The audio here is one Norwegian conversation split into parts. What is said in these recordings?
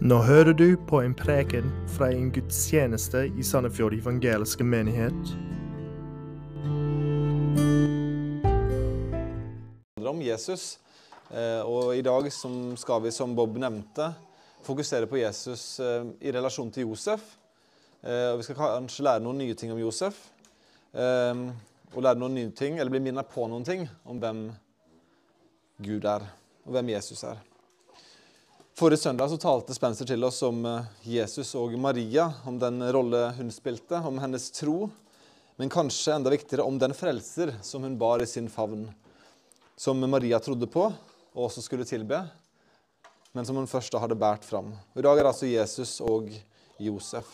Nå hører du på en preken fra en gudstjeneste i Sandefjord evangeliske menighet. handler om Jesus. Eh, Og i dag skal vi, som Bob nevnte, fokusere på Jesus eh, i relasjon til Josef. Eh, vi skal kanskje lære noen nye ting om Josef. Og lære noen nye ting, eller bli minnet på noen ting om hvem Gud er, og hvem Jesus er. Forrige søndag så talte Spencer til oss om eh, Jesus og Maria, om den rolle hun spilte, om hennes tro, men kanskje enda viktigere om den frelser som hun bar i sin favn som Maria trodde på og også skulle tilbe, men som hun først da hadde båret fram. I dag er det altså Jesus og Josef.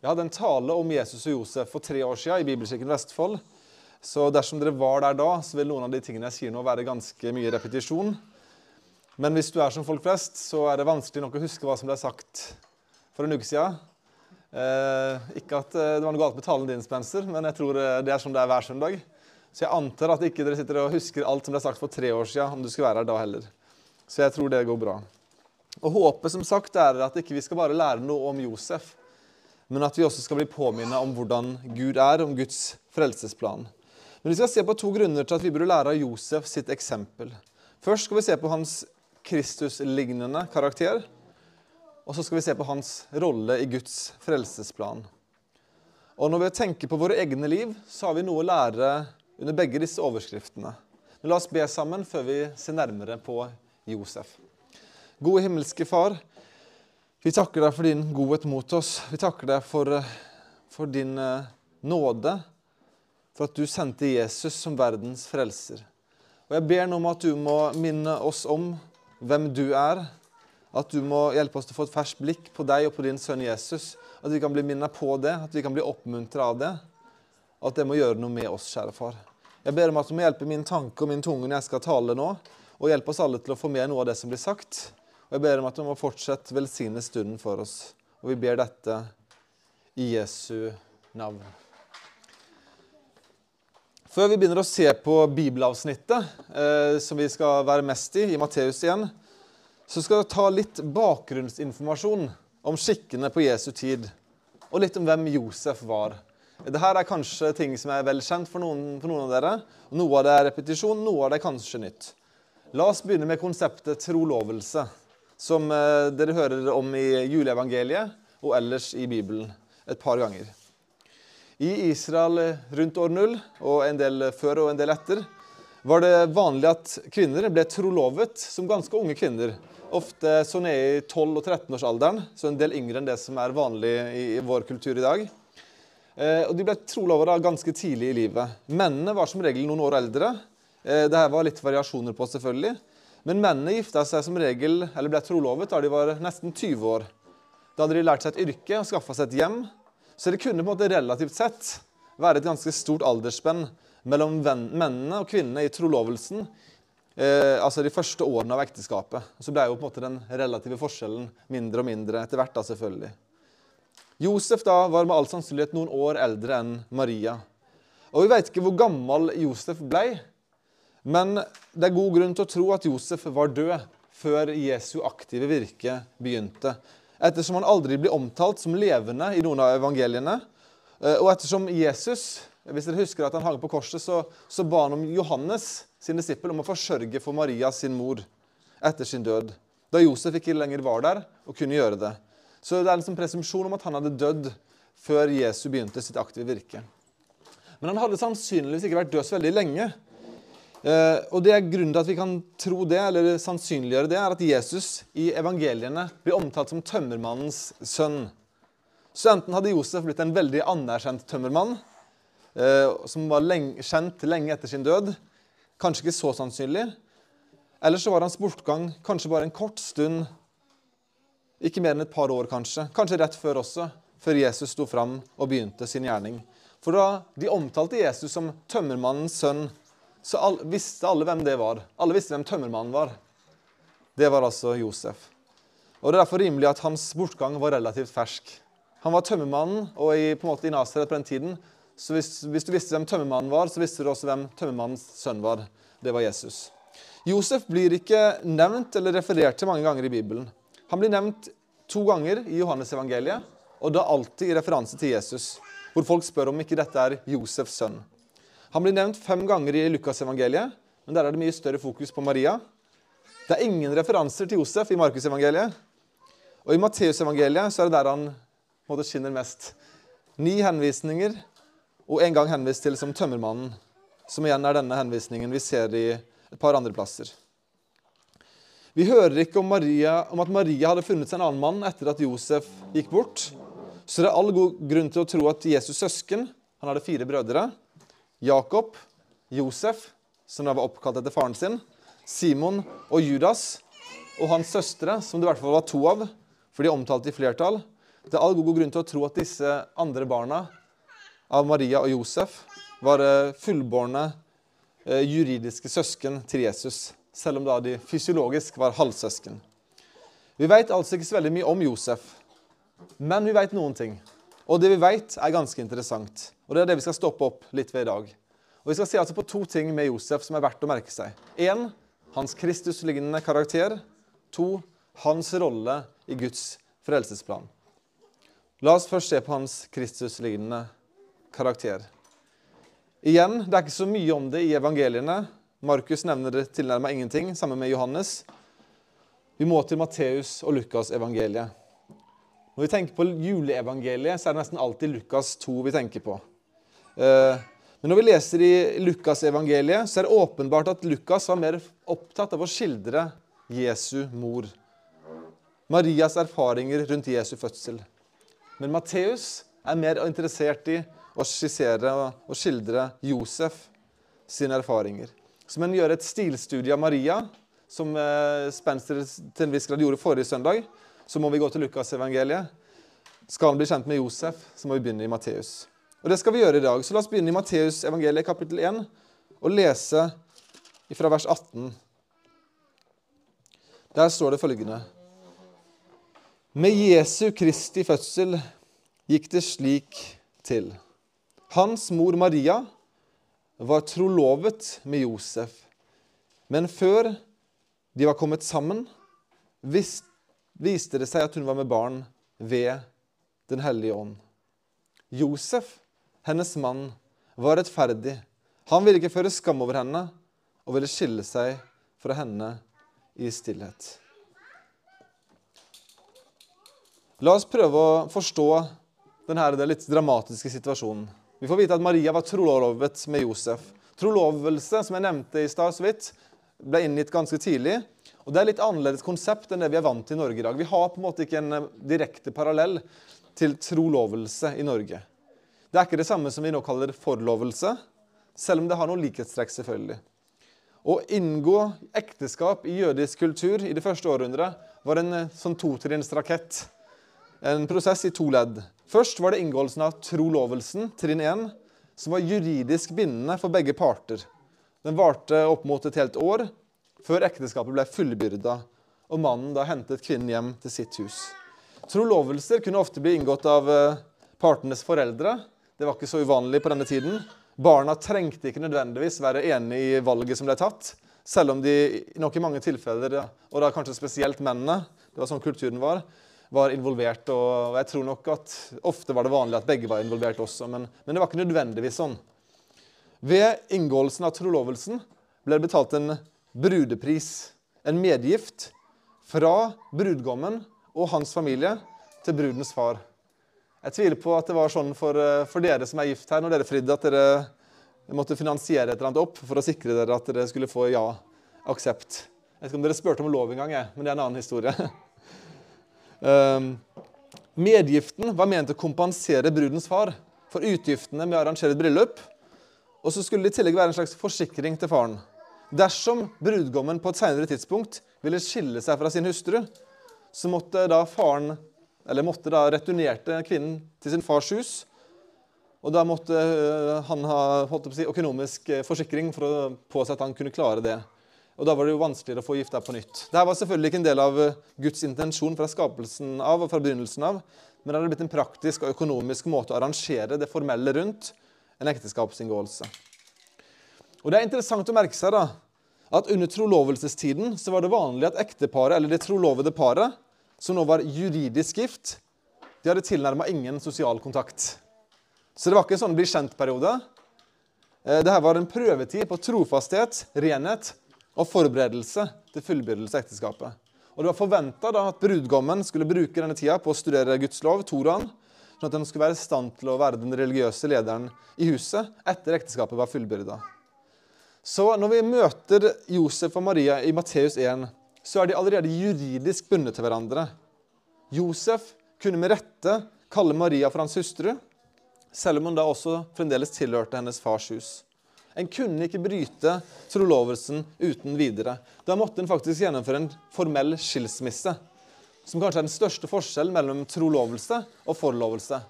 Jeg hadde en tale om Jesus og Josef for tre år siden i Bibelkirken Vestfold. Så dersom dere var der da, så vil noen av de tingene jeg sier nå, være ganske mye repetisjon. Men hvis du er som folk flest, så er det vanskelig nok å huske hva som ble sagt for en uke siden. Eh, ikke at eh, det var noe galt med talen din, Spencer, men jeg tror eh, det er som det er hver søndag. Så jeg antar at ikke dere sitter og husker alt som ble sagt for tre år siden, om du skulle være her da heller. Så jeg tror det går bra. Og håpet som sagt er at ikke vi skal bare lære noe om Josef, men at vi også skal bli påminnet om hvordan Gud er, om Guds frelsesplan. Men vi skal se på to grunner til at vi burde lære av Josef sitt eksempel. Først skal vi se på hans Kristus-lignende karakter, og så skal vi se på hans rolle i Guds frelsesplan. Og når vi tenker på våre egne liv, så har vi noe å lære under begge disse overskriftene. Men la oss be sammen før vi ser nærmere på Josef. Gode himmelske Far, vi takker deg for din godhet mot oss. Vi takker deg for, for din eh, nåde, for at du sendte Jesus som verdens frelser. Og Jeg ber nå om at du må minne oss om hvem du er. At du må hjelpe oss til å få et ferskt blikk på deg og på din sønn Jesus. At vi kan bli minnet på det, at vi kan bli oppmuntra av det. At det må gjøre noe med oss, kjære far. Jeg ber om at du må hjelpe min tanke og min tunge når jeg skal tale nå, og hjelpe oss alle til å få med noe av det som blir sagt. Og jeg ber om at du må fortsette velsigne stunden for oss. Og vi ber dette i Jesu navn. Før vi begynner å se på bibelavsnittet, eh, som vi skal være mest i, i Matteus igjen, så skal jeg ta litt bakgrunnsinformasjon om skikkene på Jesu tid, og litt om hvem Josef var. Dette er kanskje ting som er vel kjent for noen, for noen av dere. Noe av det er repetisjon, noe av det er kanskje nytt. La oss begynne med konseptet trolovelse, som eh, dere hører om i juleevangeliet og ellers i Bibelen et par ganger. I Israel rundt år null, og en del før og en del etter, var det vanlig at kvinner ble trolovet som ganske unge kvinner. Ofte så nede i 12- og 13-årsalderen, så en del yngre enn det som er vanlig i vår kultur i dag. Eh, og De ble trolovet da ganske tidlig i livet. Mennene var som regel noen år eldre. Eh, det her var litt variasjoner på, selvfølgelig. Men mennene gifta seg som regel, eller ble trolovet da de var nesten 20 år. Da hadde de lært seg et yrke og skaffa seg et hjem. Så det kunne på en måte relativt sett være et ganske stort aldersspenn mellom mennene og kvinnene i trolovelsen, eh, altså de første årene av ekteskapet. Så ble jo på en måte den relative forskjellen mindre og mindre etter hvert, da selvfølgelig. Josef da var med all sannsynlighet noen år eldre enn Maria. Og Vi vet ikke hvor gammel Josef ble, men det er god grunn til å tro at Josef var død før Jesu aktive virke begynte. Ettersom han aldri blir omtalt som levende i noen av evangeliene, eh, og ettersom Jesus hvis dere husker at han hang på korset, så, så ba han om Johannes, sin disippel, om å forsørge for Maria, sin mor, etter sin død. Da Josef ikke lenger var der og kunne gjøre det. Så det er en liksom presumpsjon om at han hadde dødd før Jesu begynte sitt aktive virke. Men han hadde sannsynligvis ikke vært død så veldig lenge. Eh, og det er Grunnen til at vi kan tro det, eller sannsynliggjøre det, er at Jesus i evangeliene blir omtalt som tømmermannens sønn. Så enten hadde Josef blitt en veldig anerkjent tømmermann, eh, som var lenge, kjent lenge etter sin død, kanskje ikke så sannsynlig, eller så var hans bortgang kanskje bare en kort stund, ikke mer enn et par år kanskje, kanskje rett før også, før Jesus sto fram og begynte sin gjerning. For da de omtalte Jesus som tømmermannens sønn, så all, visste alle hvem det var. Alle visste hvem tømmermannen var. Det var altså Josef. Og Det er derfor rimelig at hans bortgang var relativt fersk. Han var tømmermannen, og i, på en måte i Nasaret på den tiden så hvis, hvis, du visste hvem tømmermannen var, så visste du også hvem tømmermannens sønn var. Det var Jesus. Josef blir ikke nevnt eller referert til mange ganger i Bibelen. Han blir nevnt to ganger i Johannes-evangeliet, og da alltid i referanse til Jesus, hvor folk spør om ikke dette er Josefs sønn. Han blir nevnt fem ganger i Lukasevangeliet, men der er det mye større fokus på Maria. Det er ingen referanser til Josef i Markusevangeliet. Og i Matteusevangeliet så er det der han måte, skinner mest. Ni henvisninger, og en gang henvist til som tømmermannen, som igjen er denne henvisningen vi ser i et par andre plasser. Vi hører ikke om, Maria, om at Maria hadde funnet seg en annen mann etter at Josef gikk bort. Så det er all god grunn til å tro at Jesus' søsken Han hadde fire brødre. Jakob, Josef, som da var oppkalt etter faren sin, Simon og Judas, og hans søstre, som det i hvert fall var to av, for de er omtalt i flertall. Det er all god grunn til å tro at disse andre barna av Maria og Josef var eh, fullbårne eh, juridiske søsken til Jesus, selv om da de fysiologisk var halvsøsken. Vi vet altså ikke så veldig mye om Josef, men vi vet noen ting. Og det vi vet, er ganske interessant. Og det er det vi skal stoppe opp litt ved i dag. Og Vi skal se altså på to ting med Josef som er verdt å merke seg. Én hans Kristus-lignende karakter. To, hans rolle i Guds frelsesplan. La oss først se på hans Kristus-lignende karakter. Igjen, det er ikke så mye om det i evangeliene. Markus nevner det tilnærmet ingenting, sammen med Johannes. Vi må til Matteus og Lukas evangeliet. Når vi tenker på juleevangeliet, så er det nesten alltid Lukas 2 vi tenker på. Eh, men når vi leser i Lukasevangeliet, så er det åpenbart at Lukas var mer opptatt av å skildre Jesu mor. Marias erfaringer rundt Jesu fødsel. Men Matteus er mer interessert i å skissere og skildre Josef sine erfaringer. Så man gjør et stilstudie av Maria, som eh, Spencer til en viss grad gjorde forrige søndag, så må vi gå til Lukasevangeliet. Skal han bli kjent med Josef, så må vi begynne i Matteus. Og Det skal vi gjøre i dag. Så La oss begynne i Matteus evangeliet kapittel 1 og lese fra vers 18. Der står det følgende Med Jesu Kristi fødsel gikk det slik til. Hans mor Maria var trolovet med Josef. Men før de var kommet sammen, viste det seg at hun var med barn ved Den hellige ånd. Josef hennes mann, var rettferdig. Han ville ikke føre skam over henne og ville skille seg fra henne i stillhet. La oss prøve å forstå denne litt dramatiske situasjonen. Vi får vite at Maria var trolovet med Josef. Trolovelse, som jeg nevnte i stad ble inngitt ganske tidlig. Og Det er litt annerledes konsept enn det vi er vant til i Norge i dag. Vi har på en måte ikke en direkte parallell til trolovelse i Norge. Det er ikke det samme som vi nå kaller forlovelse, selv om det har noen likhetstrekk, selvfølgelig. Å inngå ekteskap i jødisk kultur i det første århundret var en eh, sånn totrinnsrakett. En prosess i to ledd. Først var det inngåelsen av trolovelsen, trinn 1, som var juridisk bindende for begge parter. Den varte opp mot et helt år før ekteskapet ble fullbyrda, og mannen da hentet kvinnen hjem til sitt hus. Trolovelser kunne ofte bli inngått av eh, partenes foreldre, det var ikke så uvanlig på denne tiden. Barna trengte ikke nødvendigvis være enig i valget som ble tatt, selv om de nok i mange tilfeller, og da kanskje spesielt mennene, det var sånn kulturen var, var involvert. Og jeg tror nok at ofte var det vanlig at begge var involvert også, men, men det var ikke nødvendigvis sånn. Ved inngåelsen av trolovelsen ble det betalt en brudepris, en medgift, fra brudgommen og hans familie til brudens far. Jeg tviler på at det var sånn for, eh, for, dere som er gift her, når dere fridde, at dere måtte finansiere et eller annet opp for å sikre dere at dere skulle få ja, aksept. Jeg vet ikke om dere spurte om lov engang, men det er en annen historie. um, medgiften var ment å kompensere brudens far for utgiftene med å arrangere et bryllup. Og så skulle det i tillegg være en slags forsikring til faren. Dersom brudgommen på et senere tidspunkt ville skille seg fra sin hustru, så måtte da faren eller måtte da returnerte kvinnen til sin fars hus. Og da måtte eh, han ha holdt si, økonomisk eh, forsikring for å påse at han kunne klare det. Og Da var det jo vanskeligere å få gifta på nytt. Dette var selvfølgelig ikke en del av eh, Guds intensjon fra skapelsen av og fra begynnelsen av, men det hadde blitt en praktisk og økonomisk måte å arrangere det formelle rundt en ekteskapsinngåelse. Og Det er interessant å merke seg da, at under trolovelsestiden så var det vanlig at ekteparet, eller det trolovede paret, som nå var juridisk gift, de hadde tilnærma ingen sosial kontakt. Så det var ikke en sånn bli kjent-periode. Eh, Dette var en prøvetid på trofasthet, renhet og forberedelse til fullbyrdelse av ekteskapet. Og Det var forventa at brudgommen skulle bruke denne tida på å studere Guds lov, Toraen, sånn at den skulle være i stand til å være den religiøse lederen i huset etter ekteskapet var fullbyrda. Så når vi møter Josef og Maria i Matteus 1, så er de allerede juridisk bundet til hverandre. Josef kunne med rette kalle Maria for hans hustru, selv om hun da også fremdeles tilhørte hennes fars hus. En kunne ikke bryte trolovelsen uten videre. Da måtte en faktisk gjennomføre en formell skilsmisse, som kanskje er den største forskjellen mellom trolovelse og forlovelse.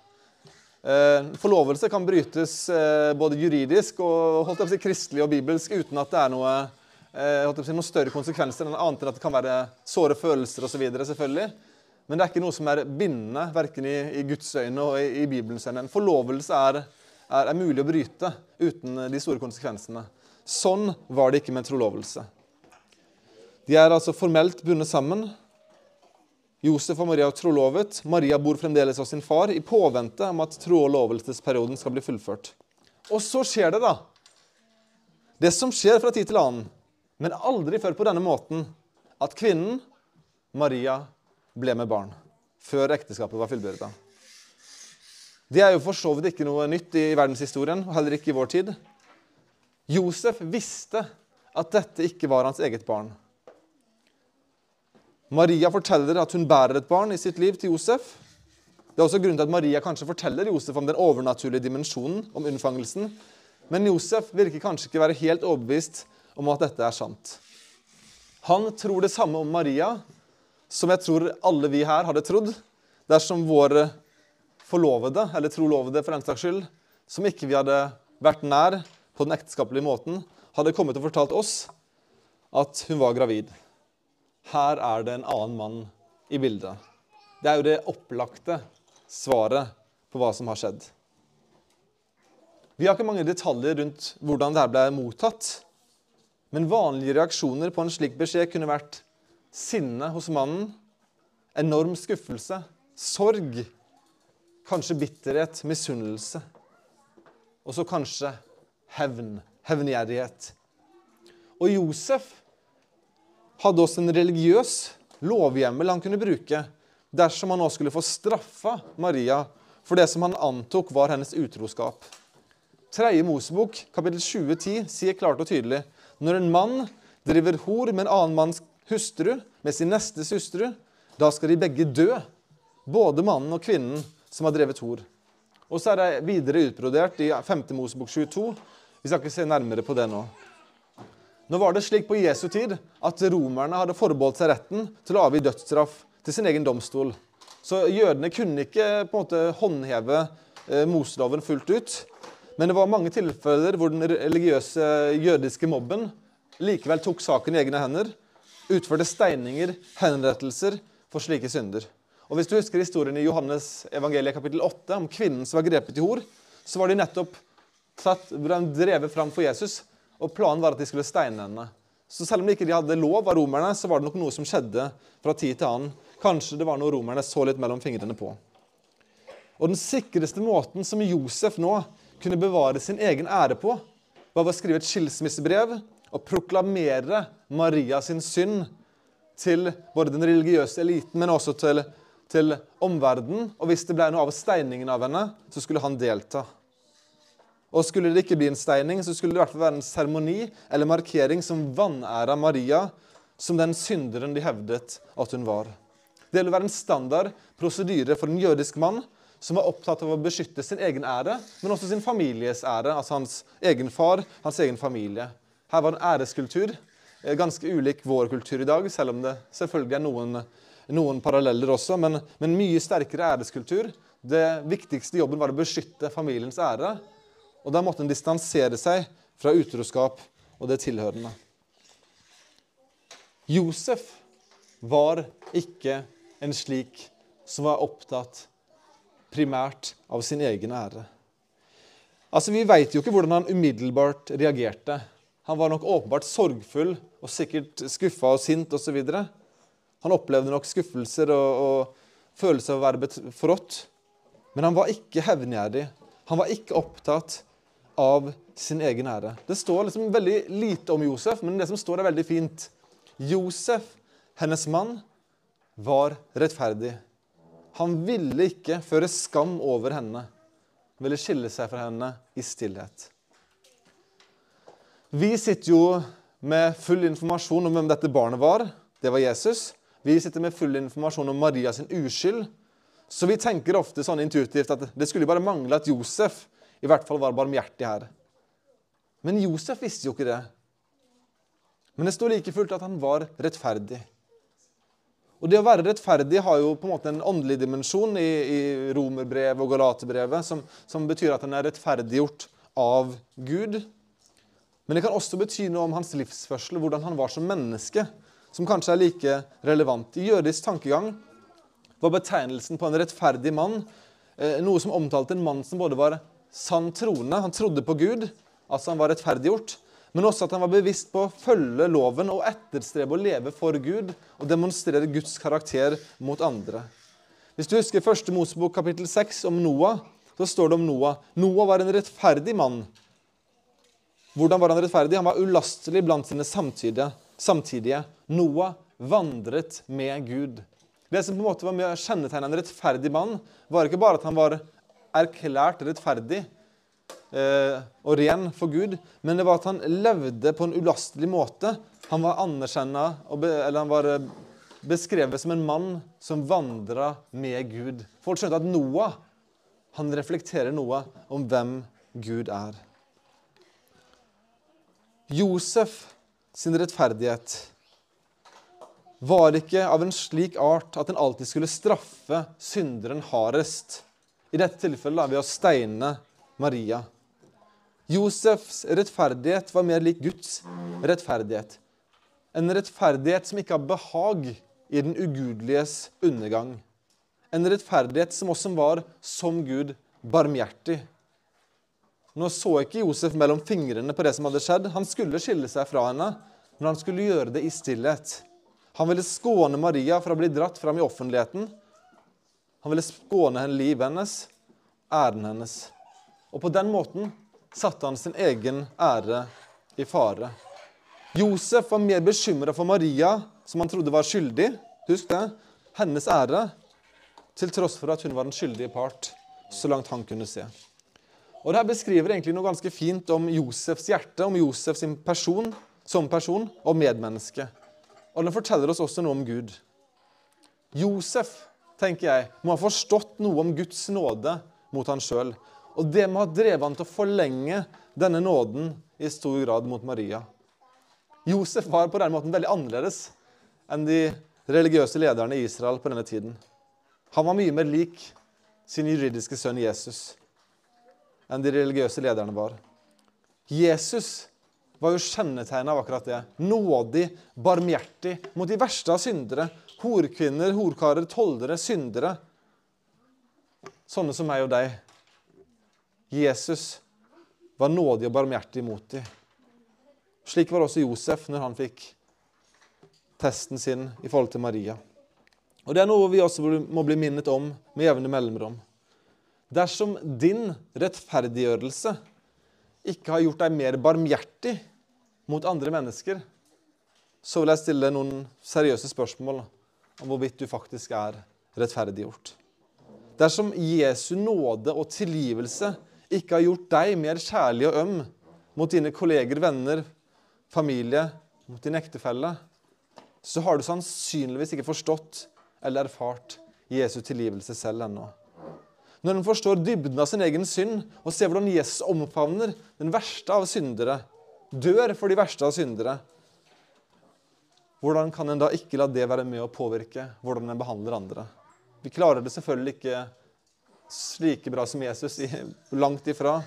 Eh, forlovelse kan brytes eh, både juridisk og holdt jeg på å si, kristelig og bibelsk uten at det er noe, eh, si, noen større konsekvenser, enn annet enn at det kan være såre følelser osv. selvfølgelig. Men det er ikke noe som er bindende, verken i, i Guds øyne og i, i Bibelens øyne. En forlovelse er, er, er, mulig å bryte uten de store konsekvensene. Sånn var det ikke med en trolovelse. De er altså formelt bundet sammen. Josef og Maria trolovet. Maria bor fremdeles hos sin far i påvente om at trolovelsesperioden skal bli fullført. Og så skjer det, da. Det som skjer fra tid til annen, men aldri før på denne måten, at kvinnen, Maria, ble med barn før ekteskapet var fullbyrda. Det er jo for så vidt ikke noe nytt i verdenshistorien, og heller ikke i vår tid. Josef visste at dette ikke var hans eget barn. Maria forteller at hun bærer et barn i sitt liv til Josef. Det er også grunnen til at Maria kanskje forteller Josef om den overnaturlige dimensjonen, om unnfangelsen. Men Josef virker kanskje ikke være helt overbevist om at dette er sant. Han tror det samme om Maria som jeg tror alle vi her hadde trodd dersom våre forlovede, eller trolovede for den saks skyld, som ikke vi hadde vært nær på den ekteskapelige måten, hadde kommet og fortalt oss at hun var gravid. Her er det en annen mann i bildet. Det er jo det opplagte svaret på hva som har skjedd. Vi har ikke mange detaljer rundt hvordan dette ble mottatt. Men vanlige reaksjoner på en slik beskjed kunne vært sinne hos mannen, enorm skuffelse, sorg, kanskje bitterhet, misunnelse. Og så kanskje hevn, hevngjerrighet. Og Josef hadde også en religiøs lovhjemmel han kunne bruke dersom han nå skulle få straffa Maria for det som han antok var hennes utroskap. Tredje Mosebok, kapittel 2010, sier klart og tydelig når en mann driver hor med en annen manns hustru med sin nestes hustru, da skal de begge dø, både mannen og kvinnen som har drevet hor. Og så er det videre utbrodert i 5. Mosebok 22. Vi skal ikke se nærmere på det nå. Nå var det slik på Jesu tid at romerne hadde forbeholdt seg retten til å avgi dødsstraff til sin egen domstol. Så jødene kunne ikke på en måte håndheve eh, Moseloven fullt ut. Men det var mange tilfeller hvor den religiøse jødiske mobben likevel tok saken i egne hender utførte steininger, henrettelser for slike synder. Og Hvis du husker historien i Johannes evangeliet kapittel 8 om kvinnen som var grepet i hor, så var de nettopp drevet fram for Jesus, og planen var at de skulle steine henne. Så selv om de ikke hadde lov av romerne, så var det nok noe som skjedde fra tid til annen. Kanskje det var noe romerne så litt mellom fingrene på. Og Den sikreste måten som Josef nå kunne bevare sin egen ære på, var ved å skrive et skilsmissebrev og proklamere Maria sin synd til både den religiøse eliten, men også til, til omverdenen. Og hvis det ble noe av steiningen av henne, så skulle han delta. Og skulle det ikke bli en steining, så skulle det i hvert fall være en seremoni eller markering som vanæra Maria som den synderen de hevdet at hun var. Det ville være en standard prosedyre for en jødisk mann som var opptatt av å beskytte sin egen ære, men også sin families ære, altså hans egen far, hans egen familie. Her var en æreskultur, eh, ganske ulik vår kultur i dag, selv om det selvfølgelig er noen, noen paralleller også. Men, men, mye sterkere æreskultur. Det viktigste jobben var å beskytte familiens ære. Og da måtte en distansere seg fra utroskap og det tilhørende. Josef var ikke en slik som var opptatt primært av sin egen ære. Altså, Vi veit jo ikke hvordan han umiddelbart reagerte han var nok åpenbart sorgfull og sikkert skuffa og sint osv. Han opplevde nok skuffelser og, og følelse av å være forrådt. Men han var ikke hevngjerrig. Han var ikke opptatt av sin egen ære. Det står liksom veldig lite om Josef, men det som står, er veldig fint. Josef, hennes mann, var rettferdig. Han ville ikke føre skam over henne, ville skille seg fra henne i stillhet. Vi sitter jo med full informasjon om hvem dette barnet var. Det var Jesus. Vi sitter med full informasjon om Maria sin uskyld. Så vi tenker ofte sånn intuitivt at det skulle bare mangle at Josef i hvert fall var barmhjertig her. Men Josef visste jo ikke det. Men det står like fullt at han var rettferdig. Og Det å være rettferdig har jo på en måte en åndelig dimensjon i, i romerbrevet og galaterbrevet, som, som betyr at han er rettferdiggjort av Gud. Men det kan også bety noe om hans livsførsel, hvordan han var som menneske, som kanskje er like relevant. I jødisk tankegang var betegnelsen på en rettferdig mann eh, noe som omtalte en mann som både var sann troende, han trodde på Gud, altså han var rettferdiggjort, men også at han var bevisst på å følge loven og etterstrebe å leve for Gud og demonstrere Guds karakter mot andre. Hvis du husker første Mosebok kapittel 6 om Noah, så står det om Noah. Noah var en rettferdig mann. Hvordan var han rettferdig? Han var ulastelig blant sine samtidige. samtidige. Noah vandret med Gud. Det som på en måte var med å kjennetegne en rettferdig mann, var ikke bare at han var erklært rettferdig, eh, og ren for Gud, men det var at han levde på en ulastelig måte. Han var anerkjenna eller han var eh, beskrevet som en mann som vandra med Gud. Folk skjønte at Noah han reflekterer noe om hvem Gud er. Josef sin rettferdighet var ikke av en slik art at en alltid skulle straffe synderen hardest. I dette tilfellet ved å steine Maria. Josefs rettferdighet var mer lik Guds rettferdighet. En rettferdighet som ikke har behag i den ugudeliges undergang. En rettferdighet som også var, som Gud, barmhjertig. Nå så ikke Josef mellom fingrene på det som hadde skjedd. Han skulle skille seg fra henne, men han skulle gjøre det i stillhet. Han ville skåne Maria fra å bli dratt fram i offentligheten. Han ville skåne henne livet hennes, æren hennes. Og på den måten satte han sin egen ære i fare. Josef var mer bekymra for Maria, som han trodde var skyldig, husk det, hennes ære, til tross for at hun var den skyldige part, så langt han kunne se. Og Dette beskriver egentlig noe ganske fint om Josefs hjerte, om Josefs person som person og medmenneske. Og den forteller oss også noe om Gud. Josef tenker jeg, må ha forstått noe om Guds nåde mot han sjøl. Og det må ha drevet han til å forlenge denne nåden i stor grad mot Maria. Josef var på den måten veldig annerledes enn de religiøse lederne i Israel på denne tiden. Han var mye mer lik sin juridiske sønn Jesus enn de religiøse lederne var. Jesus var jo kjennetegnet av akkurat det. Nådig, barmhjertig mot de verste av syndere. Horkvinner, horkarer, toldere, syndere. Sånne som meg og deg. Jesus var nådig og barmhjertig mot dem. Slik var også Josef når han fikk testen sin i forhold til Maria. Og Det er noe vi også må bli minnet om med jevne mellomrom. Dersom din rettferdiggjørelse ikke har gjort deg mer barmhjertig mot andre mennesker, så vil jeg stille noen seriøse spørsmål om hvorvidt du faktisk er rettferdiggjort. Dersom Jesu nåde og tilgivelse ikke har gjort deg mer kjærlig og øm mot dine kolleger, venner, familie, mot din ektefelle, så har du sannsynligvis ikke forstått eller erfart Jesu tilgivelse selv ennå. Når en forstår dybden av sin egen synd og ser hvordan Jesus omfavner den verste av syndere, dør for de verste av syndere, hvordan kan en da ikke la det være med å påvirke hvordan en behandler andre? Vi klarer det selvfølgelig ikke like bra som Jesus, langt ifra.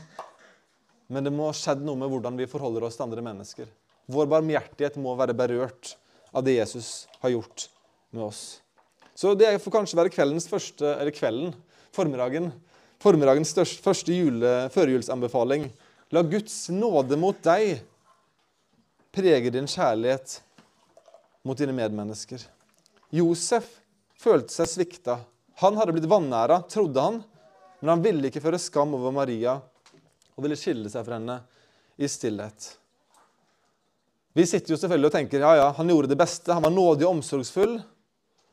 Men det må ha skjedd noe med hvordan vi forholder oss til andre mennesker. Vår barmhjertighet må være berørt av det Jesus har gjort med oss. Så det får kanskje være kveldens første, eller kvelden, formiddagen, formiddagens største, første jule, førjulsanbefaling. La Guds nåde mot deg prege din kjærlighet mot dine medmennesker. Josef følte seg svikta. Han hadde blitt vanæra, trodde han, men han ville ikke føre skam over Maria og ville skille seg fra henne i stillhet. Vi sitter jo selvfølgelig og tenker ja, ja, han gjorde det beste. Han var nådig og omsorgsfull.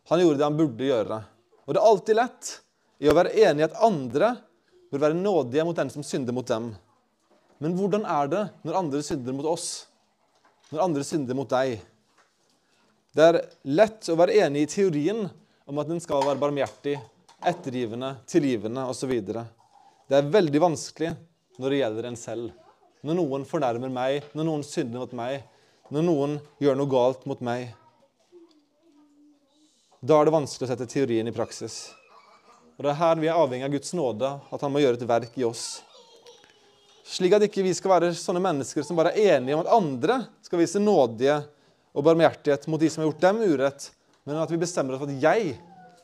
Han gjorde det han burde gjøre. Og det er alltid lett i å være enig i at andre bør være nådige mot den som synder mot dem. Men hvordan er det når andre synder mot oss? Når andre synder mot deg? Det er lett å være enig i teorien om at en skal være barmhjertig, ettergivende, tilgivende osv. Det er veldig vanskelig når det gjelder en selv. Når noen fornærmer meg, når noen synder mot meg, når noen gjør noe galt mot meg. Da er det vanskelig å sette teorien i praksis. Og Det er her vi er avhengig av Guds nåde, at Han må gjøre et verk i oss. Slik at ikke vi skal være sånne mennesker som bare er enige om at andre skal vise nådige og barmhjertighet mot de som har gjort dem urett, men at vi bestemmer oss for at jeg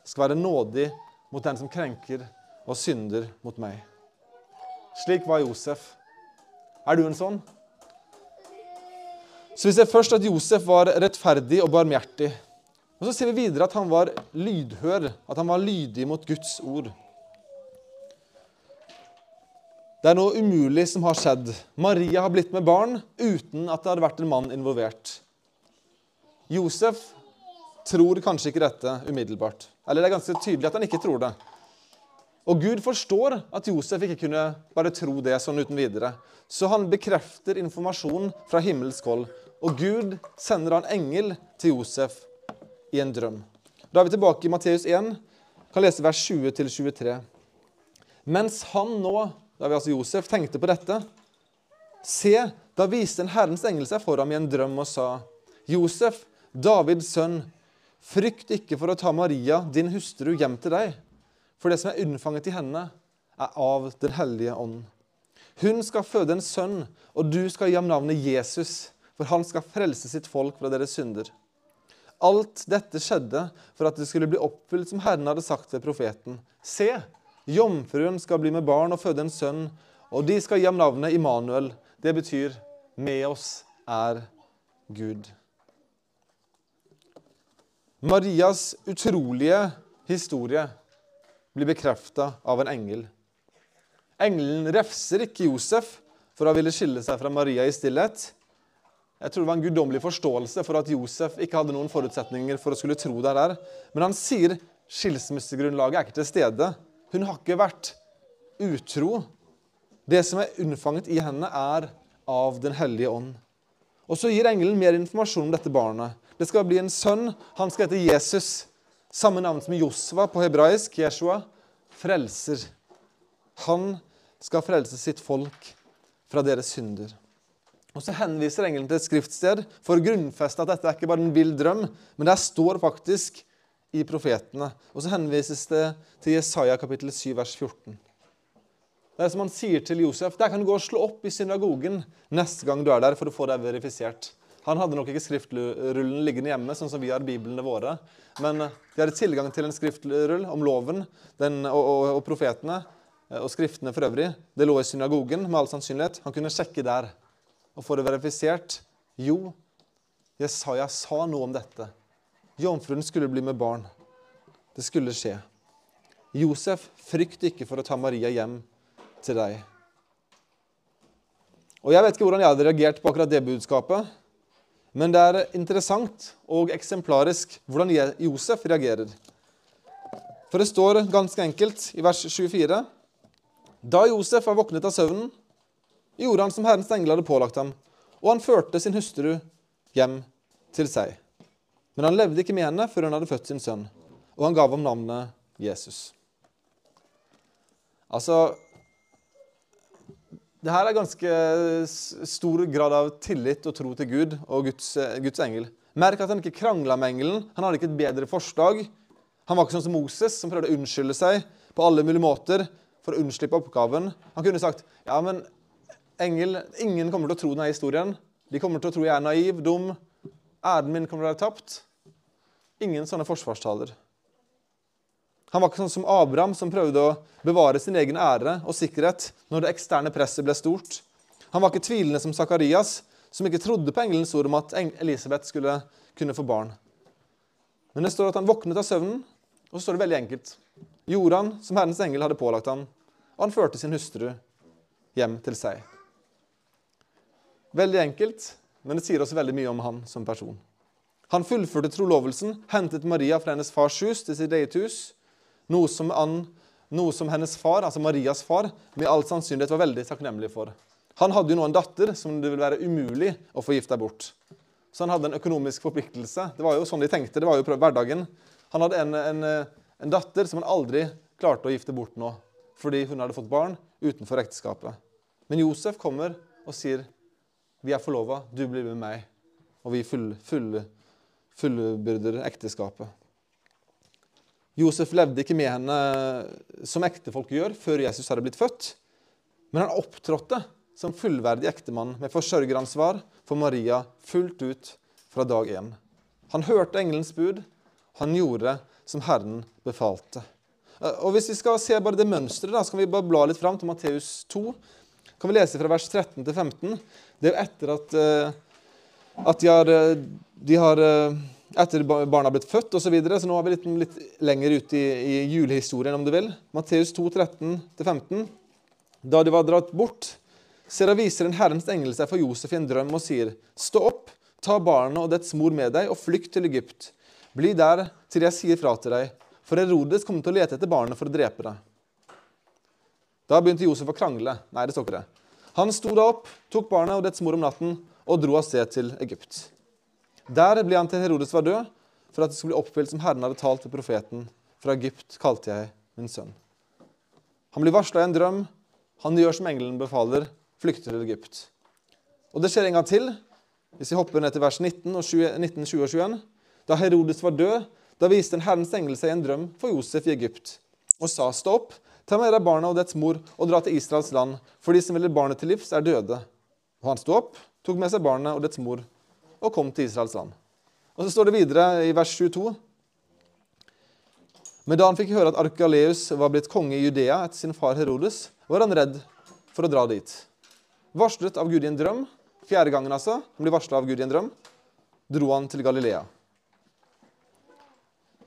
skal være nådig mot den som krenker og synder mot meg. Slik var Josef. Er du en sånn? Så Vi ser først at Josef var rettferdig og barmhjertig. Og Så ser vi videre at han var lydhør, at han var lydig mot Guds ord. Det er noe umulig som har skjedd. Maria har blitt med barn uten at det hadde vært en mann involvert. Josef tror kanskje ikke dette umiddelbart. Eller det er ganske tydelig at han ikke tror det. Og Gud forstår at Josef ikke kunne bare tro det sånn uten videre. Så han bekrefter informasjon fra himmelsk hold. Og Gud sender en engel til Josef i en drøm. Da er vi tilbake i Matteus 1, kan lese vers 20-23. Mens han nå, da vi altså Josef, tenkte på dette, se, da viste en Herrens engel seg for ham i en drøm og sa, Josef, Davids sønn, frykt ikke for å ta Maria, din hustru, hjem til deg, for det som er unnfanget i henne, er av Den hellige ånd. Hun skal føde en sønn, og du skal gi ham navnet Jesus, for han skal frelse sitt folk fra deres synder. Alt dette skjedde for at det skulle bli oppfylt som Herren hadde sagt ved profeten. Se, jomfruen skal bli med barn og føde en sønn, og de skal gi ham navnet Immanuel. Det betyr 'med oss er Gud'. Marias utrolige historie blir bekrefta av en engel. Engelen refser ikke Josef for å ville skille seg fra Maria i stillhet. Jeg tror det var en guddommelig forståelse for at Josef ikke hadde noen forutsetninger for å skulle tro det her. Men han sier skilsmissegrunnlaget er ikke til stede. Hun har ikke vært utro. Det som er unnfanget i henne, er av Den hellige ånd. Og Så gir engelen mer informasjon om dette barnet. Det skal bli en sønn. Han skal hete Jesus. Samme navn som Josva på hebraisk. Jeshua. Frelser. Han skal frelse sitt folk fra deres synder. Og Så henviser engelen til et skriftsted for å grunnfeste at dette er ikke bare en vill drøm, men det står faktisk i profetene. Og så henvises det til Jesaja kapittel 7, vers 14. Det er som han sier til Josef, der kan du gå og slå opp i synagogen neste gang du er der, for å få deg verifisert. Han hadde nok ikke skriftrullen liggende hjemme, sånn som vi har biblene våre. Men de hadde tilgang til en skriftrull om loven den, og, og, og profetene og skriftene for øvrig. Det lå i synagogen med all sannsynlighet. Han kunne sjekke der og få det verifisert? Jo, Jesaja sa noe om dette. Jomfruen skulle bli med barn. Det skulle skje. Josef, frykt ikke for å ta Maria hjem til deg. Og Jeg vet ikke hvordan jeg hadde reagert på akkurat det budskapet, men det er interessant og eksemplarisk hvordan Josef reagerer. For det står ganske enkelt i vers 24.: Da Josef var våknet av søvnen, gjorde han som Herrens engel hadde pålagt ham, og han førte sin hustru hjem til seg. Men han levde ikke med henne før hun hadde født sin sønn, og han gav ham navnet Jesus. Altså det her er ganske stor grad av tillit og tro til Gud og Guds, Guds engel. Merk at han ikke krangla med engelen. Han hadde ikke et bedre forslag. Han var ikke sånn som Moses, som prøvde å unnskylde seg på alle mulige måter for å unnslippe oppgaven. Han kunne sagt ja, men engel Ingen kommer til å tro denne historien. De kommer til å tro jeg er naiv, dum. Æren min kommer til å være tapt. Ingen sånne forsvarstaler. Han var ikke sånn som Abraham, som prøvde å bevare sin egen ære og sikkerhet når det eksterne presset ble stort. Han var ikke tvilende som Sakarias, som ikke trodde på engelens ord om at Elisabeth skulle kunne få barn. Men det står at han våknet av søvnen, og så står det veldig enkelt. Gjorde han som Herrens engel hadde pålagt han, og han førte sin hustru hjem til seg. Veldig enkelt, men det sier også veldig mye om han som person. Han fullførte trolovelsen, hentet Maria fra hennes fars hus til sitt eget hus, noe som, Ann, noe som hennes far, altså Marias far, med all sannsynlighet var veldig takknemlig for. Han hadde jo nå en datter som det ville være umulig å få gifta bort. Så han hadde en økonomisk forpliktelse. Det var jo sånn de tenkte. det var jo hverdagen. Han hadde en, en, en datter som han aldri klarte å gifte bort nå, fordi hun hadde fått barn utenfor ekteskapet. Men Josef kommer og sier, 'Vi er forlova, du blir med meg.' Og vi full, full, ekteskapet. Josef levde ikke med henne som ektefolk gjør, før Jesus hadde blitt født. Men han opptrådte som fullverdig ektemann med forsørgeransvar for Maria fullt ut fra dag én. Han hørte engelens bud. Han gjorde som Herren befalte. Og Hvis vi skal se bare det mønsteret, så kan vi bare bla litt fram til Matteus 2. kan vi lese fra vers 13 til 15. Det er etter at, eh, at de har, eh, de har eh, etter barna har blitt født osv. Så, videre, så nå er vi litt, litt lenger ute i, i, julehistorien, om du vil. Matteus 2, 13-15. Da de var dratt bort, ser og viser en Herrens engel seg for Josef i en drøm og sier, Stå opp, ta barnet og dets mor med deg, og flykt til Egypt. Bli der til jeg sier fra til deg, for Herodes kommer til å lete etter barnet for å drepe deg. Da begynte Josef å krangle. Nei, det står ikke det. Han sto da opp, tok barnet og dets mor om natten og dro av sted til Egypt. Der ble han til Herodes var død, for at det skulle bli oppfylt som Herren hadde talt til profeten. Fra Egypt kalte jeg min sønn. Han blir varsla i en drøm. Han gjør som engelen befaler, flykter til Egypt. Og det skjer en gang til, hvis vi hopper ned til vers 19, og 20, 19 20 og 21. Da Herodes var død, da viste en Herrens engel seg en drøm for Josef i Egypt og sa, stå opp, Ta med deg barna og dets mor og dra til Israels land, for de som ville barnet til livs, er døde. Og han sto opp, tok med seg barnet og dets mor og kom til Israels land. Og så står det videre i vers 22. Men da han fikk høre at Arkaleus var blitt konge i Judea etter sin far Herodes, var han redd for å dra dit. Varslet av Gud i en drøm, fjerde gangen altså, han blir varsla av Gud i en drøm, dro han til Galilea.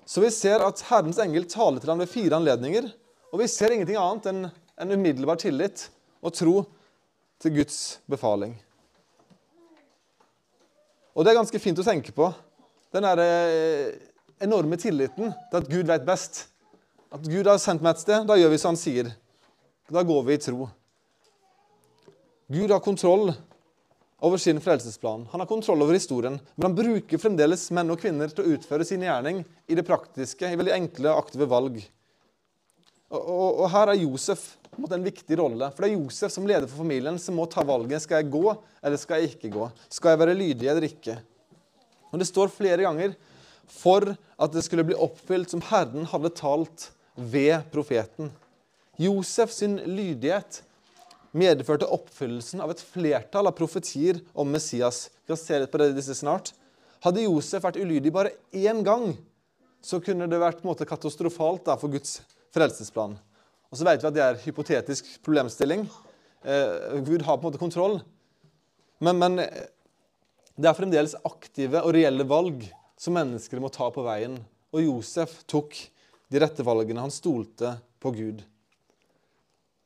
Så vi ser at Herrens engel taler til ham ved fire anledninger og vi ser ingenting annet enn en umiddelbar tillit og tro til Guds befaling. Og det er ganske fint å tenke på. Den der eh, enorme tilliten til at Gud vet best. At Gud har sendt meg et sted, da gjør vi som han sier. Da går vi i tro. Gud har kontroll over sin frelsesplan. Han har kontroll over historien, men han bruker fremdeles menn og kvinner til å utføre sin gjerning i det praktiske, i veldig enkle, aktive valg. Og, og, og her er Josef en viktig rolle. For det er Josef som leder for familien som må ta valget. Skal jeg gå, eller skal jeg ikke gå? Skal jeg være lydig eller ikke? Og Det står flere ganger for at det skulle bli oppfylt som Herren hadde talt ved profeten. Josef sin lydighet medførte oppfyllelsen av et flertall av profetier om Messias. Vi kan se litt på det disse snart. Hadde Josef vært ulydig bare én gang, så kunne det vært på en måte katastrofalt da, for Guds frelsesplan. Og så vet vi at det er hypotetisk problemstilling. Eh, Gud har på en måte kontroll. Men, men, eh, det er fremdeles aktive og reelle valg som mennesker må ta på veien. Og Josef tok de rette valgene. Han stolte på Gud.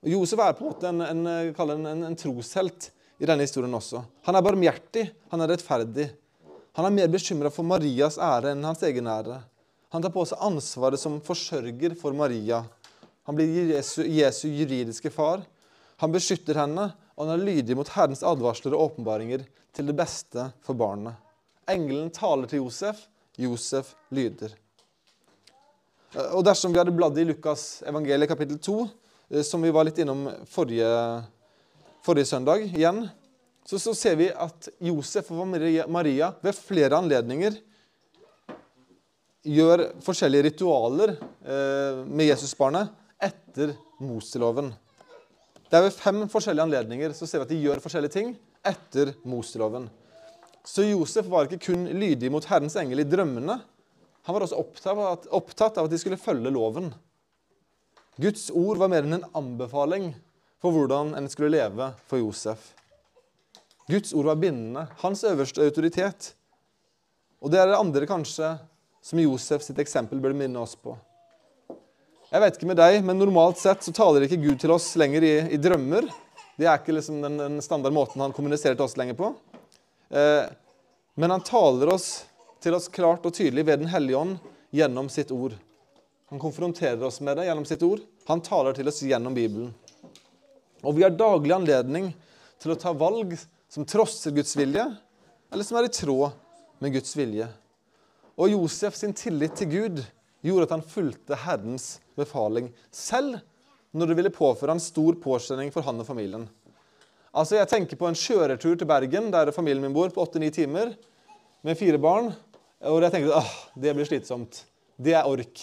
Og Josef er på en måte en, en, en, en troshelt i denne historien også. Han er barmhjertig, han er rettferdig. Han er mer bekymra for Marias ære enn hans egen ære. Han tar på seg ansvaret som forsørger for Maria. Han blir Jesu, Jesu juridiske far. Han beskytter henne, og han er lydig mot Herrens advarsler og åpenbaringer til det beste for barnet. Engelen taler til Josef. Josef lyder. Og Dersom vi hadde bladd i Lukas evangeliet kapittel 2, eh, som vi var litt innom forrige, forrige søndag igjen, så, så, ser vi at Josef og Maria ved flere anledninger gjør forskjellige ritualer eh, med Jesusbarnet etter Moseloven. Det er ved fem forskjellige anledninger så ser vi at de gjør forskjellige ting etter Moseloven. Så Josef var ikke kun lydig mot Herrens engel i drømmene. Han var også opptatt av, at, de skulle følge loven. Guds ord var mer enn en anbefaling for hvordan en skulle leve for Josef. Guds ord var bindende, hans øverste autoritet. Og det er det andre kanskje som Josef sitt eksempel burde minne oss på. Jeg vet ikke med deg, men Normalt sett så taler ikke Gud til oss lenger i, i drømmer. Det er ikke liksom den, den standard måten han kommuniserer til oss lenger på. Eh, men han taler oss til oss klart og tydelig ved Den hellige ånd gjennom sitt ord. Han konfronterer oss med det gjennom sitt ord. Han taler til oss gjennom Bibelen. Og vi har daglig anledning til å ta valg som trosser Guds vilje, eller som er i tråd med Guds vilje. Og Josef sin tillit til Gud gjorde at han fulgte Herrens befaling, selv når det ville påføre han stor påkjenning for han og familien. Altså, Jeg tenker på en kjøretur til Bergen, der familien min bor, på åtte-ni timer, med fire barn. Og jeg tenker at det blir slitsomt. Det er ork.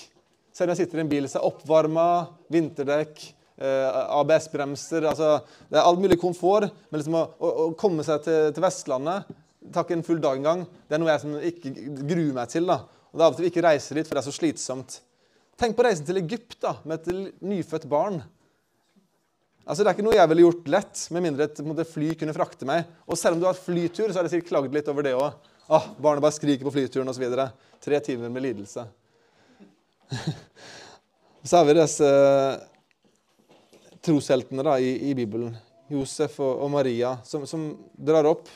Selv om jeg sitter i en bil som er oppvarma, vinterdekk, eh, ABS-bremser altså, Det er all mulig komfort. Men liksom å, å, å komme seg til, til Vestlandet, takke en full dag en gang, det er noe jeg som ikke gruer meg til. da. Og det er av og til vi ikke reiser dit, for det er så slitsomt. Tenk på reisen til Egypt da, med et nyfødt barn. Altså, Det er ikke noe jeg ville gjort lett, med mindre et fly kunne frakte meg. Og selv om du har flytur, så har jeg sikkert klagd litt over det òg. Ah, barnet bare skriker på flyturen osv. Tre timer med lidelse. så har vi disse trosheltene da, i, i, Bibelen. Josef og, og Maria, som, som, drar opp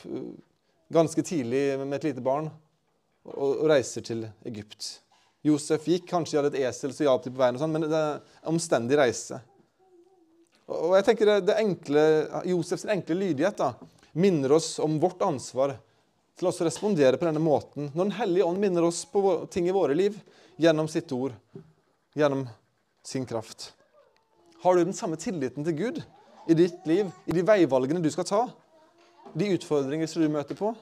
ganske tidlig med et lite barn og, og reiser til Egypt. Josef gikk, kanskje de hadde et esel som hjalp dem på veien, og sånn, men det er en omstendig reise. Og jeg tenker det, det enkle, Josefs enkle lydighet da, minner oss om vårt ansvar til å respondere på denne måten når Den hellige ånd minner oss på ting i våre liv gjennom sitt ord, gjennom sin kraft. Har du den samme tilliten til Gud i ditt liv, i de veivalgene du skal ta, de utfordringer som du møter på?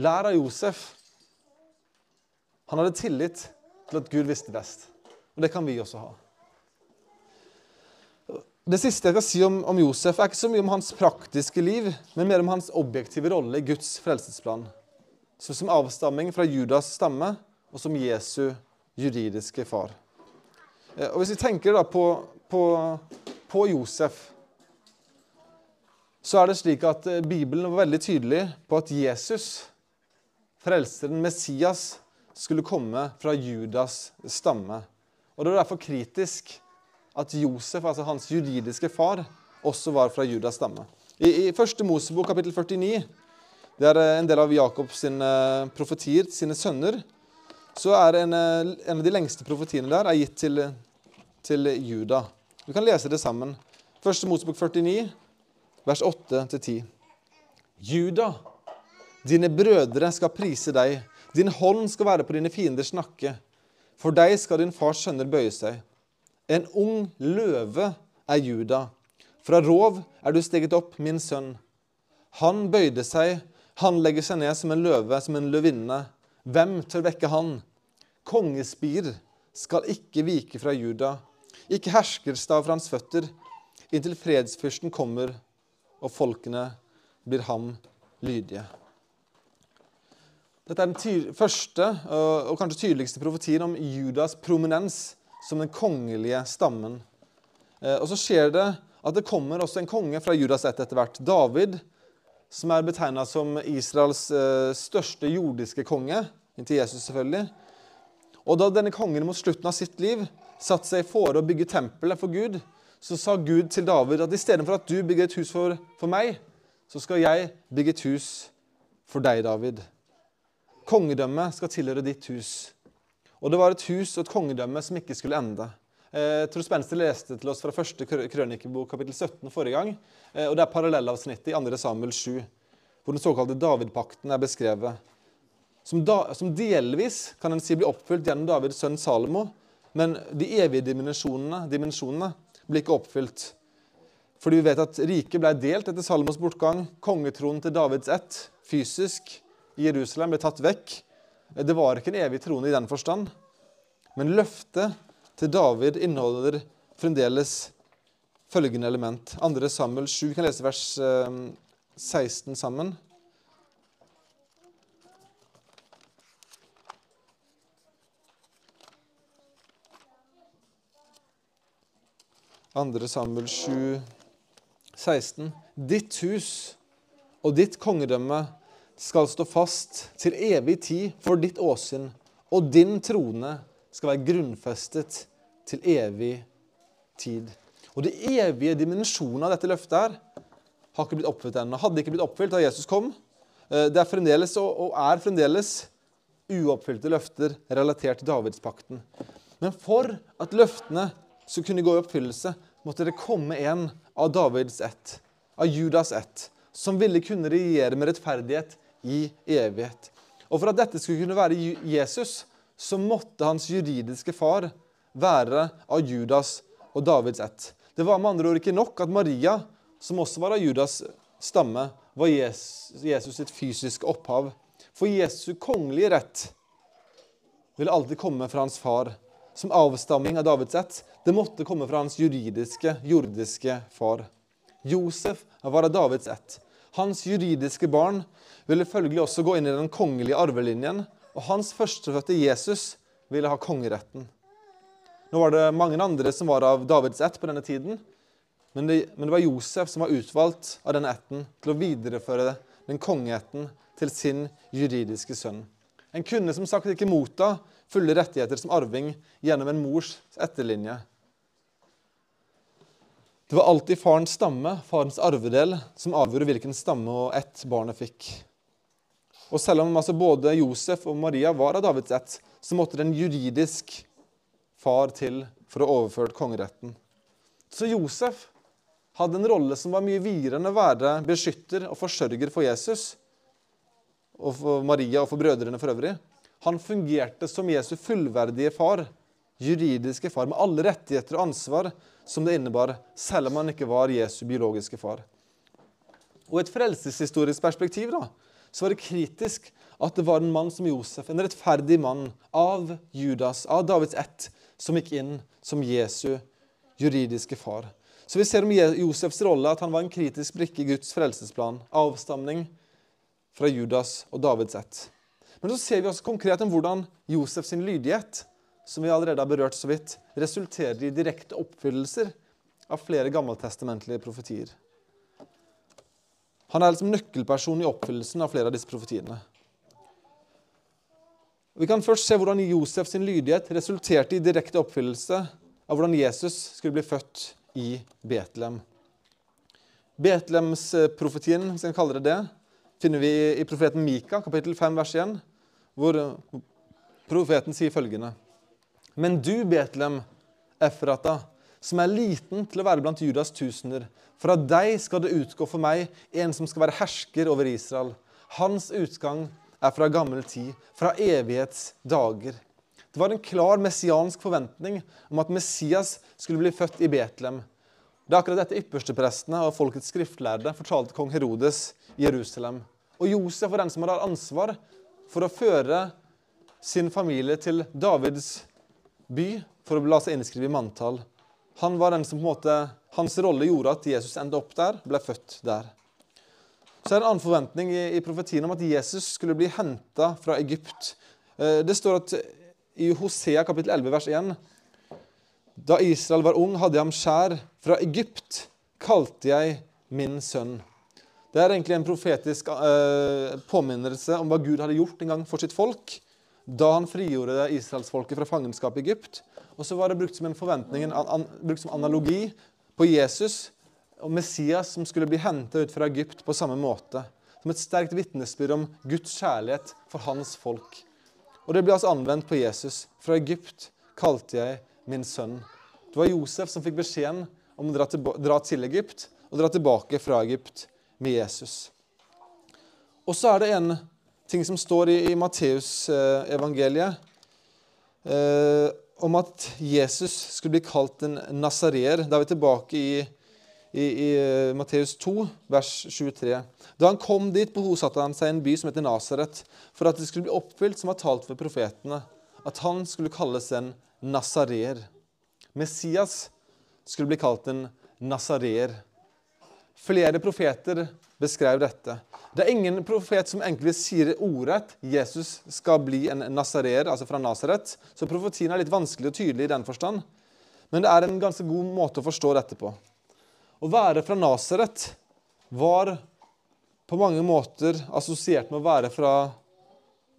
Lær av Josef. Han hadde tillit til at Gud visste best. Og det kan vi også ha. Det siste jeg skal si om, om, Josef, er ikke så mye om hans praktiske liv, men mer om hans objektive rolle i Guds frelsesplan. Så som avstamming fra Judas stamme og som Jesu juridiske far. Eh, og Hvis vi tenker da på, på, på Josef, så er det slik at eh, Bibelen var veldig tydelig på at Jesus, frelseren Messias, skulle komme fra Judas stamme. Og Det var derfor kritisk at Josef, altså hans juridiske far, også var fra Judas stamme. I, i første Mosebok kapittel 49, det er eh, en del av Jakobs sine eh, profetier, sine sønner, så er en, eh, en, av de lengste profetiene der er gitt til, til Juda. Vi kan lese det sammen. Første Mosebok 49, vers 8-10. Juda, dine brødre skal prise deg din hånd skal være på dine fienders nakke. For deg skal din fars sønner bøye seg. En ung løve er Juda. Fra rov er du steget opp, min sønn. Han bøyde seg, han legger seg ned som en løve, som en løvinne. Hvem tør vekke han? Kongespir skal ikke vike fra Juda, ikke herskerstav fra hans føtter, inntil fredsfyrsten kommer og folkene blir ham lydige. Dette er den første og kanskje tydeligste profetien om Judas prominens som den kongelige stammen. Eh, og så skjer det at det kommer også en konge fra Judas ett etter hvert. David, som er betegna som Israels eh, største jordiske konge, inntil Jesus selvfølgelig. Og da denne kongen mot slutten av sitt liv satte seg for å bygge tempelet for Gud, så sa Gud til David at istedenfor at du bygger et hus for, for meg, så skal jeg bygge et hus for deg, David. Kongedømmet skal tilhøre ditt hus. Og det var et hus og et kongedømme som ikke skulle ende. Eh, Truls Benster leste til oss fra første krønikebok kapittel 17 forrige gang. Eh, og Det er parallellavsnittet i 2. Samuel 7, hvor den såkalte Davidpakten er beskrevet. Som, da, som delvis kan en si blir oppfylt gjennom Davids sønn Salomo, men de evige dimensjonene, dimensjonene blir ikke oppfylt. Fordi vi vet at riket ble delt etter Salomos bortgang. Kongetronen til Davids ett, fysisk, i Jerusalem ble tatt vekk. Det var ikke en evig trone i den forstand. Men løftet til David inneholder fremdeles følgende element. 2. Samuel 7, vi kan lese vers 16 eh, sammen. Andre Samuel 7, 16. Ditt hus og ditt kongedømme skal stå fast til evig tid for ditt åsyn, og din trone skal være grunnfestet til evig tid. Og de evige dimensjonene av dette løftet her har ikke blitt oppfylt ennå. Hadde ikke blitt oppfylt da Jesus kom. Eh, det er fremdeles og er fremdeles uoppfylte løfter relatert til Davidspakten. Men for at løftene skulle kunne gå i oppfyllelse, måtte det komme en av Davids ett, av Judas ett, som ville kunne regjere med rettferdighet i evighet. Og For at dette skulle kunne være Jesus, så måtte hans juridiske far være av Judas og Davids ett. Det var med andre ord ikke nok at Maria, som også var av Judas stamme, var Jesus sitt fysiske opphav. For Jesu kongelige rett ville alltid komme fra hans far som avstamming av Davids ett. Det måtte komme fra hans juridiske, jordiske far. Josef var av Davids ett. Hans juridiske barn ville følgelig også gå inn i den kongelige arvelinjen, og hans førstefødte Jesus ville ha kongeretten. Nå var det mange andre som var av Davids ett på denne tiden, men det, men det var Josef som var utvalgt av denne ætten til å videreføre den kongeætten til sin juridiske sønn. En kunne som sagt ikke motta fulle rettigheter som arving gjennom en mors etterlinje. Det var alltid farens stamme, farens arvedel, som avgjorde hvilken stamme og ett barnet fikk. Og selv om altså både Josef og Maria var av Davids ett, så måtte det en juridisk far til for å overføre kongeretten. Så Josef hadde en rolle som var mye videre enn å være beskytter og forsørger for Jesus og for Maria og for brødrene for øvrig. Han fungerte som Jesu fullverdige far, juridiske far, med alle rettigheter og ansvar som det innebar, selv om han ikke var Jesu biologiske far. Og et frelseshistorisk perspektiv da, så var det kritisk at det var en mann som Josef, en rettferdig mann av Judas, av Davids ett, som gikk inn som Jesu juridiske far. Så vi ser om Josefs rolle at han var en kritisk brikke i Guds frelsesplan. Avstamning fra Judas og Davids ett. Men så ser vi også konkret om hvordan Josefs lydighet, som vi allerede har berørt så vidt, resulterer i direkte oppfyllelser av flere gammeltestamentlige profetier. Han er liksom nøkkelperson i oppfyllelsen av flere av disse profetiene. Vi kan først se hvordan Josef sin lydighet resulterte i direkte oppfyllelse av hvordan Jesus skulle bli født i Betlehem. Betlehemsprofetien, hvis vi kan kalle det det, finner vi i profeten Mika, kapittel 5, vers 1 hvor profeten sier følgende Men du, Betlehem, Efrata, som er liten til å være blant Judas tusener, fra deg skal det utgå for meg en som skal være hersker over Israel. Hans utgang er fra gammel tid, fra evighets dager. Det var en klar messiansk forventning om at Messias skulle bli født i Betlehem. Det er akkurat dette yppersteprestene og folkets skriftlærde fortalte kong Herodes i Jerusalem. Og Josef var den som hadde ansvar for å føre sin familie til Davids by for å la seg innskrive i manntall. Han var den som på en måte, Hans rolle gjorde at Jesus endte opp der, ble født der. Så er det en annen forventning i, i profetien om at Jesus skulle bli henta fra Egypt. Eh, det står at i Hosea kapittel 11 vers 1 Da Israel var ung, hadde jeg ham skjær. Fra Egypt kalte jeg min sønn. Det er egentlig en profetisk eh, påminnelse om hva Gud hadde gjort en gang for sitt folk da han frigjorde israelsfolket fra fangenskap i Egypt. Og så var det brukt som en forventning, an, an, brukt som analogi på Jesus og Messias som skulle bli henta ut fra Egypt på samme måte. Som et sterkt vitnesbyrd om Guds kjærlighet for hans folk. Og det ble altså anvendt på Jesus. Fra Egypt kalte jeg min sønn. Det var Josef som fikk beskjeden om å dra til, dra til Egypt og dra tilbake fra Egypt med Jesus. Og så er det en ting som står i, i Matteusevangeliet eh, om at Jesus skulle bli kalt en nasareer. Da er vi tilbake i, i, i eh, Matteus 2, vers 23. Da han kom dit, bosatte han seg i en by som heter Nasaret, for at det skulle bli oppfylt som var talt ved profetene, at han skulle kalles en nasareer. Messias skulle bli kalt en nasareer. Flere profeter beskrev dette. Det er ingen profet som egentlig sier ordrett Jesus skal bli en nasareer', altså fra Nasaret. Så profetien er litt vanskelig og tydelig i den forstand. Men det er en ganske god måte å forstå dette på. Å være fra Nasaret var på mange måter assosiert med å være fra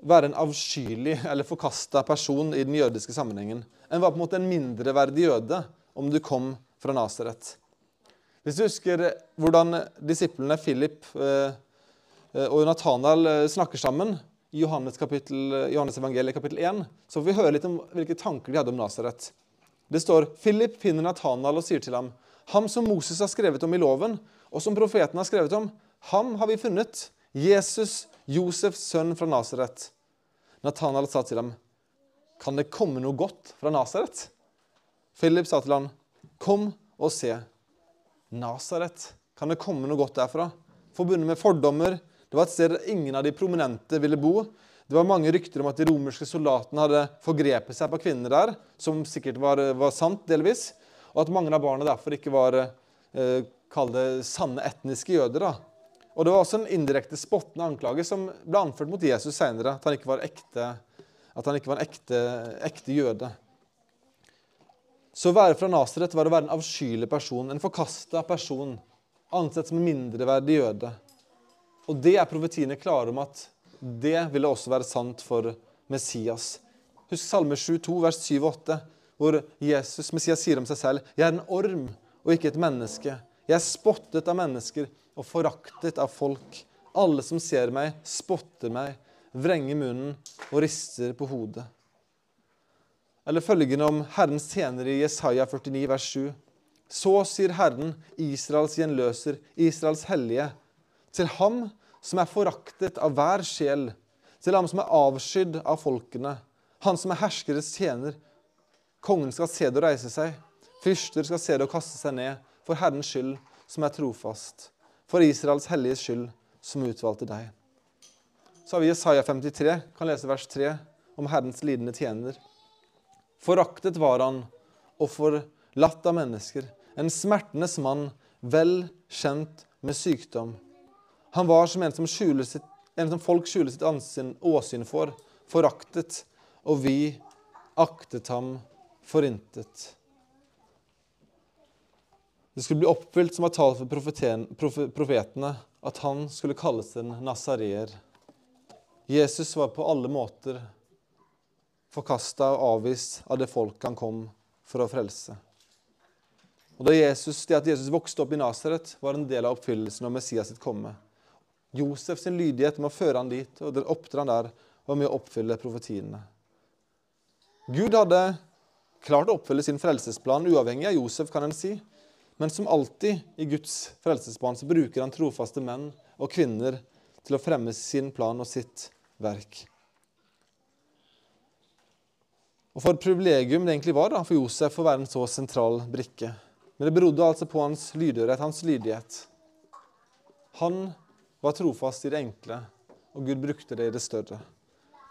være en avskyelig eller forkasta person i den jødiske sammenhengen. En var på en måte en mindreverdig jøde om du kom fra Nasaret. Hvis du husker hvordan disiplene Philip eh, eh, og Nathanael eh, snakker sammen i Johannes, kapittel, Johannes evangeliet kapittel 1, så får vi høre litt om hvilke tanker de hadde om Nasaret. Det står Philip finner Nathanael og sier til ham, ham som Moses har skrevet om i loven, og som profeten har skrevet om, ham har vi funnet, Jesus, Josefs sønn fra Nasaret. Nathanael sa til ham, kan det komme noe godt fra Nasaret? Philip sa til ham, kom og se. Nasaret, kan det komme noe godt derfra? Forbundet med fordommer. Det var et sted der ingen av de prominente ville bo. Det var mange rykter om at de romerske soldatene hadde forgrepet seg på kvinner der, som sikkert var, var sant delvis, og at mange av barna derfor ikke var eh, kall det sanne etniske jøder. da. Og Det var også en indirekte spottende anklage som ble anført mot Jesus senere, at han ikke var, ekte, en ekte, ekte jøde. Så å være fra Nasaret var å være en avskyelig person, en forkasta person, ansett som en mindreverdig jøde. Og det er profetiene klare om at det ville også være sant for Messias. Husk Salme 22, vers 7 og 8, hvor Jesus, Messias sier om seg selv Jeg er en orm og ikke et menneske. Jeg er spottet av mennesker og foraktet av folk. Alle som ser meg, spotter meg, vrenger munnen og rister på hodet. Eller følgende om Herrens senere i Jesaja 49, vers 7. Så sier Herren, Israels gjenløser, Israels hellige, til ham som er foraktet av hver sjel, til ham som er avskydd av folkene, han som er herskeres tjener. Kongen skal se det og reise seg, fyrster skal se det og kaste seg ned, for Herrens skyld, som er trofast, for Israels helliges skyld, som utvalgte deg. Så har vi Jesaja 53, kan lese vers 3, om Herrens lidende tjener. Foraktet var han og forlatt av mennesker, en smertenes mann, vel kjent med sykdom. Han var som en som, sitt, en som folk skjuler sitt ansyn, åsyn for, foraktet, og vi aktet ham for intet. Det skulle bli oppfylt som var talt for profetene, at han skulle kalles en nasareer. Jesus var på alle måter forkasta og avvist av det folk han kom for å frelse. Og da Jesus, Det at Jesus vokste opp i Nasaret, var en del av oppfyllelsen av Messias sitt komme. Josef sin lydighet med å føre han dit, og oppdra han der, var med å oppfylle profetiene. Gud hadde klart å oppfylle sin frelsesplan uavhengig av Josef, kan en si. Men som alltid i Guds frelsesplan så bruker han trofaste menn og kvinner til å fremme sin plan og sitt verk. Og For et privilegium det egentlig var da, for Josef å være en så sentral brikke. Men det berodde altså på hans lydighet, hans lydighet. Han var trofast i det enkle, og Gud brukte det i det større.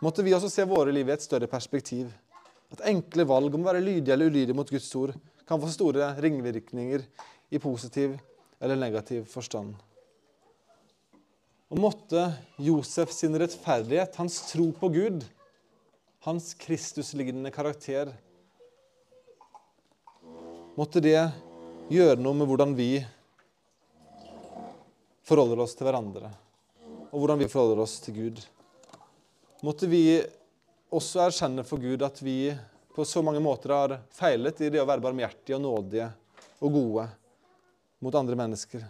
Måtte vi også se våre liv i et større perspektiv. At enkle valg om å være lydige eller ulydige mot Guds ord kan få store ringvirkninger i positiv eller negativ forstand. Og måtte Josef sin rettferdighet, hans tro på Gud, hans Kristuslignende karakter Måtte det gjøre noe med hvordan vi forholder oss til hverandre, og hvordan vi forholder oss til Gud. Måtte vi også erkjenne for Gud at vi på så mange måter har feilet i det å være barmhjertige og nådige og gode mot andre mennesker.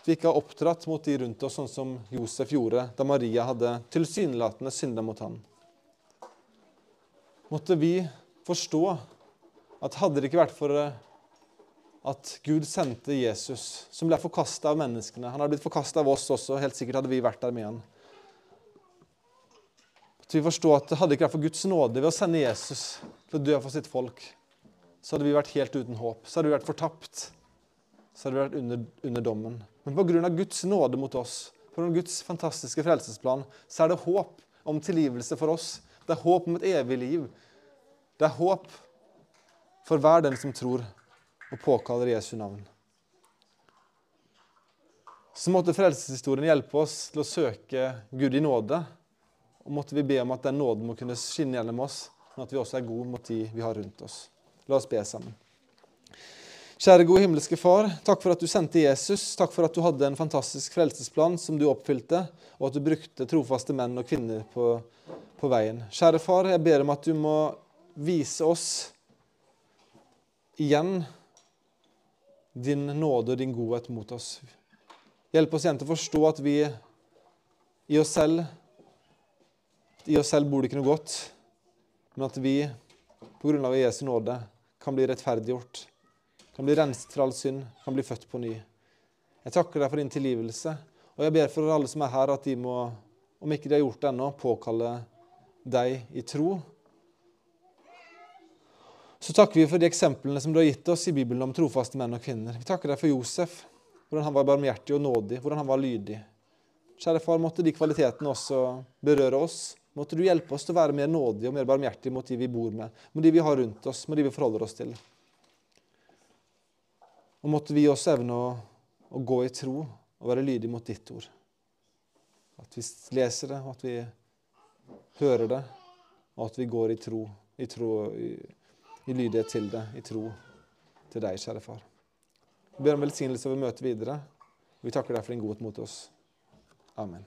At vi ikke har oppdratt mot de rundt oss sånn som Josef gjorde da Maria hadde tilsynelatende synda mot ham. Måtte vi forstå at hadde det ikke vært for at Gud sendte Jesus, som ble forkasta av menneskene Han hadde blitt forkasta av oss også, helt sikkert hadde vi vært der med han. At vi forstår at det hadde ikke vært for Guds nåde ved å sende Jesus til å dø for sitt folk, så hadde vi vært helt uten håp. Så hadde vi vært fortapt. Så hadde vi vært under, under dommen. Men pga. Guds nåde mot oss, pga. Guds fantastiske frelsesplan, så er det håp om tilgivelse for oss. Det er håp om et evig liv. Det er håp for hver den som tror og påkaller Jesu navn. Så måtte frelseshistorien hjelpe oss til å søke Gud i nåde. Og måtte vi be om at den nåden må kunne skinne gjennom oss men at vi også er gode mot de vi har rundt oss. La oss be sammen. Kjære gode himmelske Far, takk for at du sendte Jesus. Takk for at du hadde en fantastisk frelsesplan som du oppfylte, og at du brukte trofaste menn og kvinner på, på veien. Kjære Far, jeg ber om at du må vise oss igjen din nåde og din godhet mot oss. Hjelp oss igjen til å forstå at vi i oss selv i oss selv bor det ikke noe godt, men at vi på grunn av Jesu nåde kan bli rettferdiggjort, kan bli renset fra all synd, kan bli født på ny. Jeg takker deg for din tilgivelse, og jeg ber for alle som er her, at de må, om ikke de har gjort det ennå, påkalle deg i tro. Så takker vi for de eksemplene som du har gitt oss i Bibelen om trofaste menn og kvinner. Vi takker deg for Josef, hvordan han var barmhjertig og nådig, hvordan han var lydig. Kjære far, måtte de kvalitetene også berøre oss Måtte du hjelpe oss til å være mer nådige og mer barmhjertige mot de vi bor med, mot de vi har rundt oss, mot de vi forholder oss til. Og måtte vi også evne å, å gå i tro og være lydige mot ditt ord. At vi leser det, og at vi hører det, og at vi går i tro, i, tro, i, i lydighet til det, i tro til deg, kjære far. Vi ber om velsignelse over møtet videre. Vi takker deg for din godhet mot oss. Amen.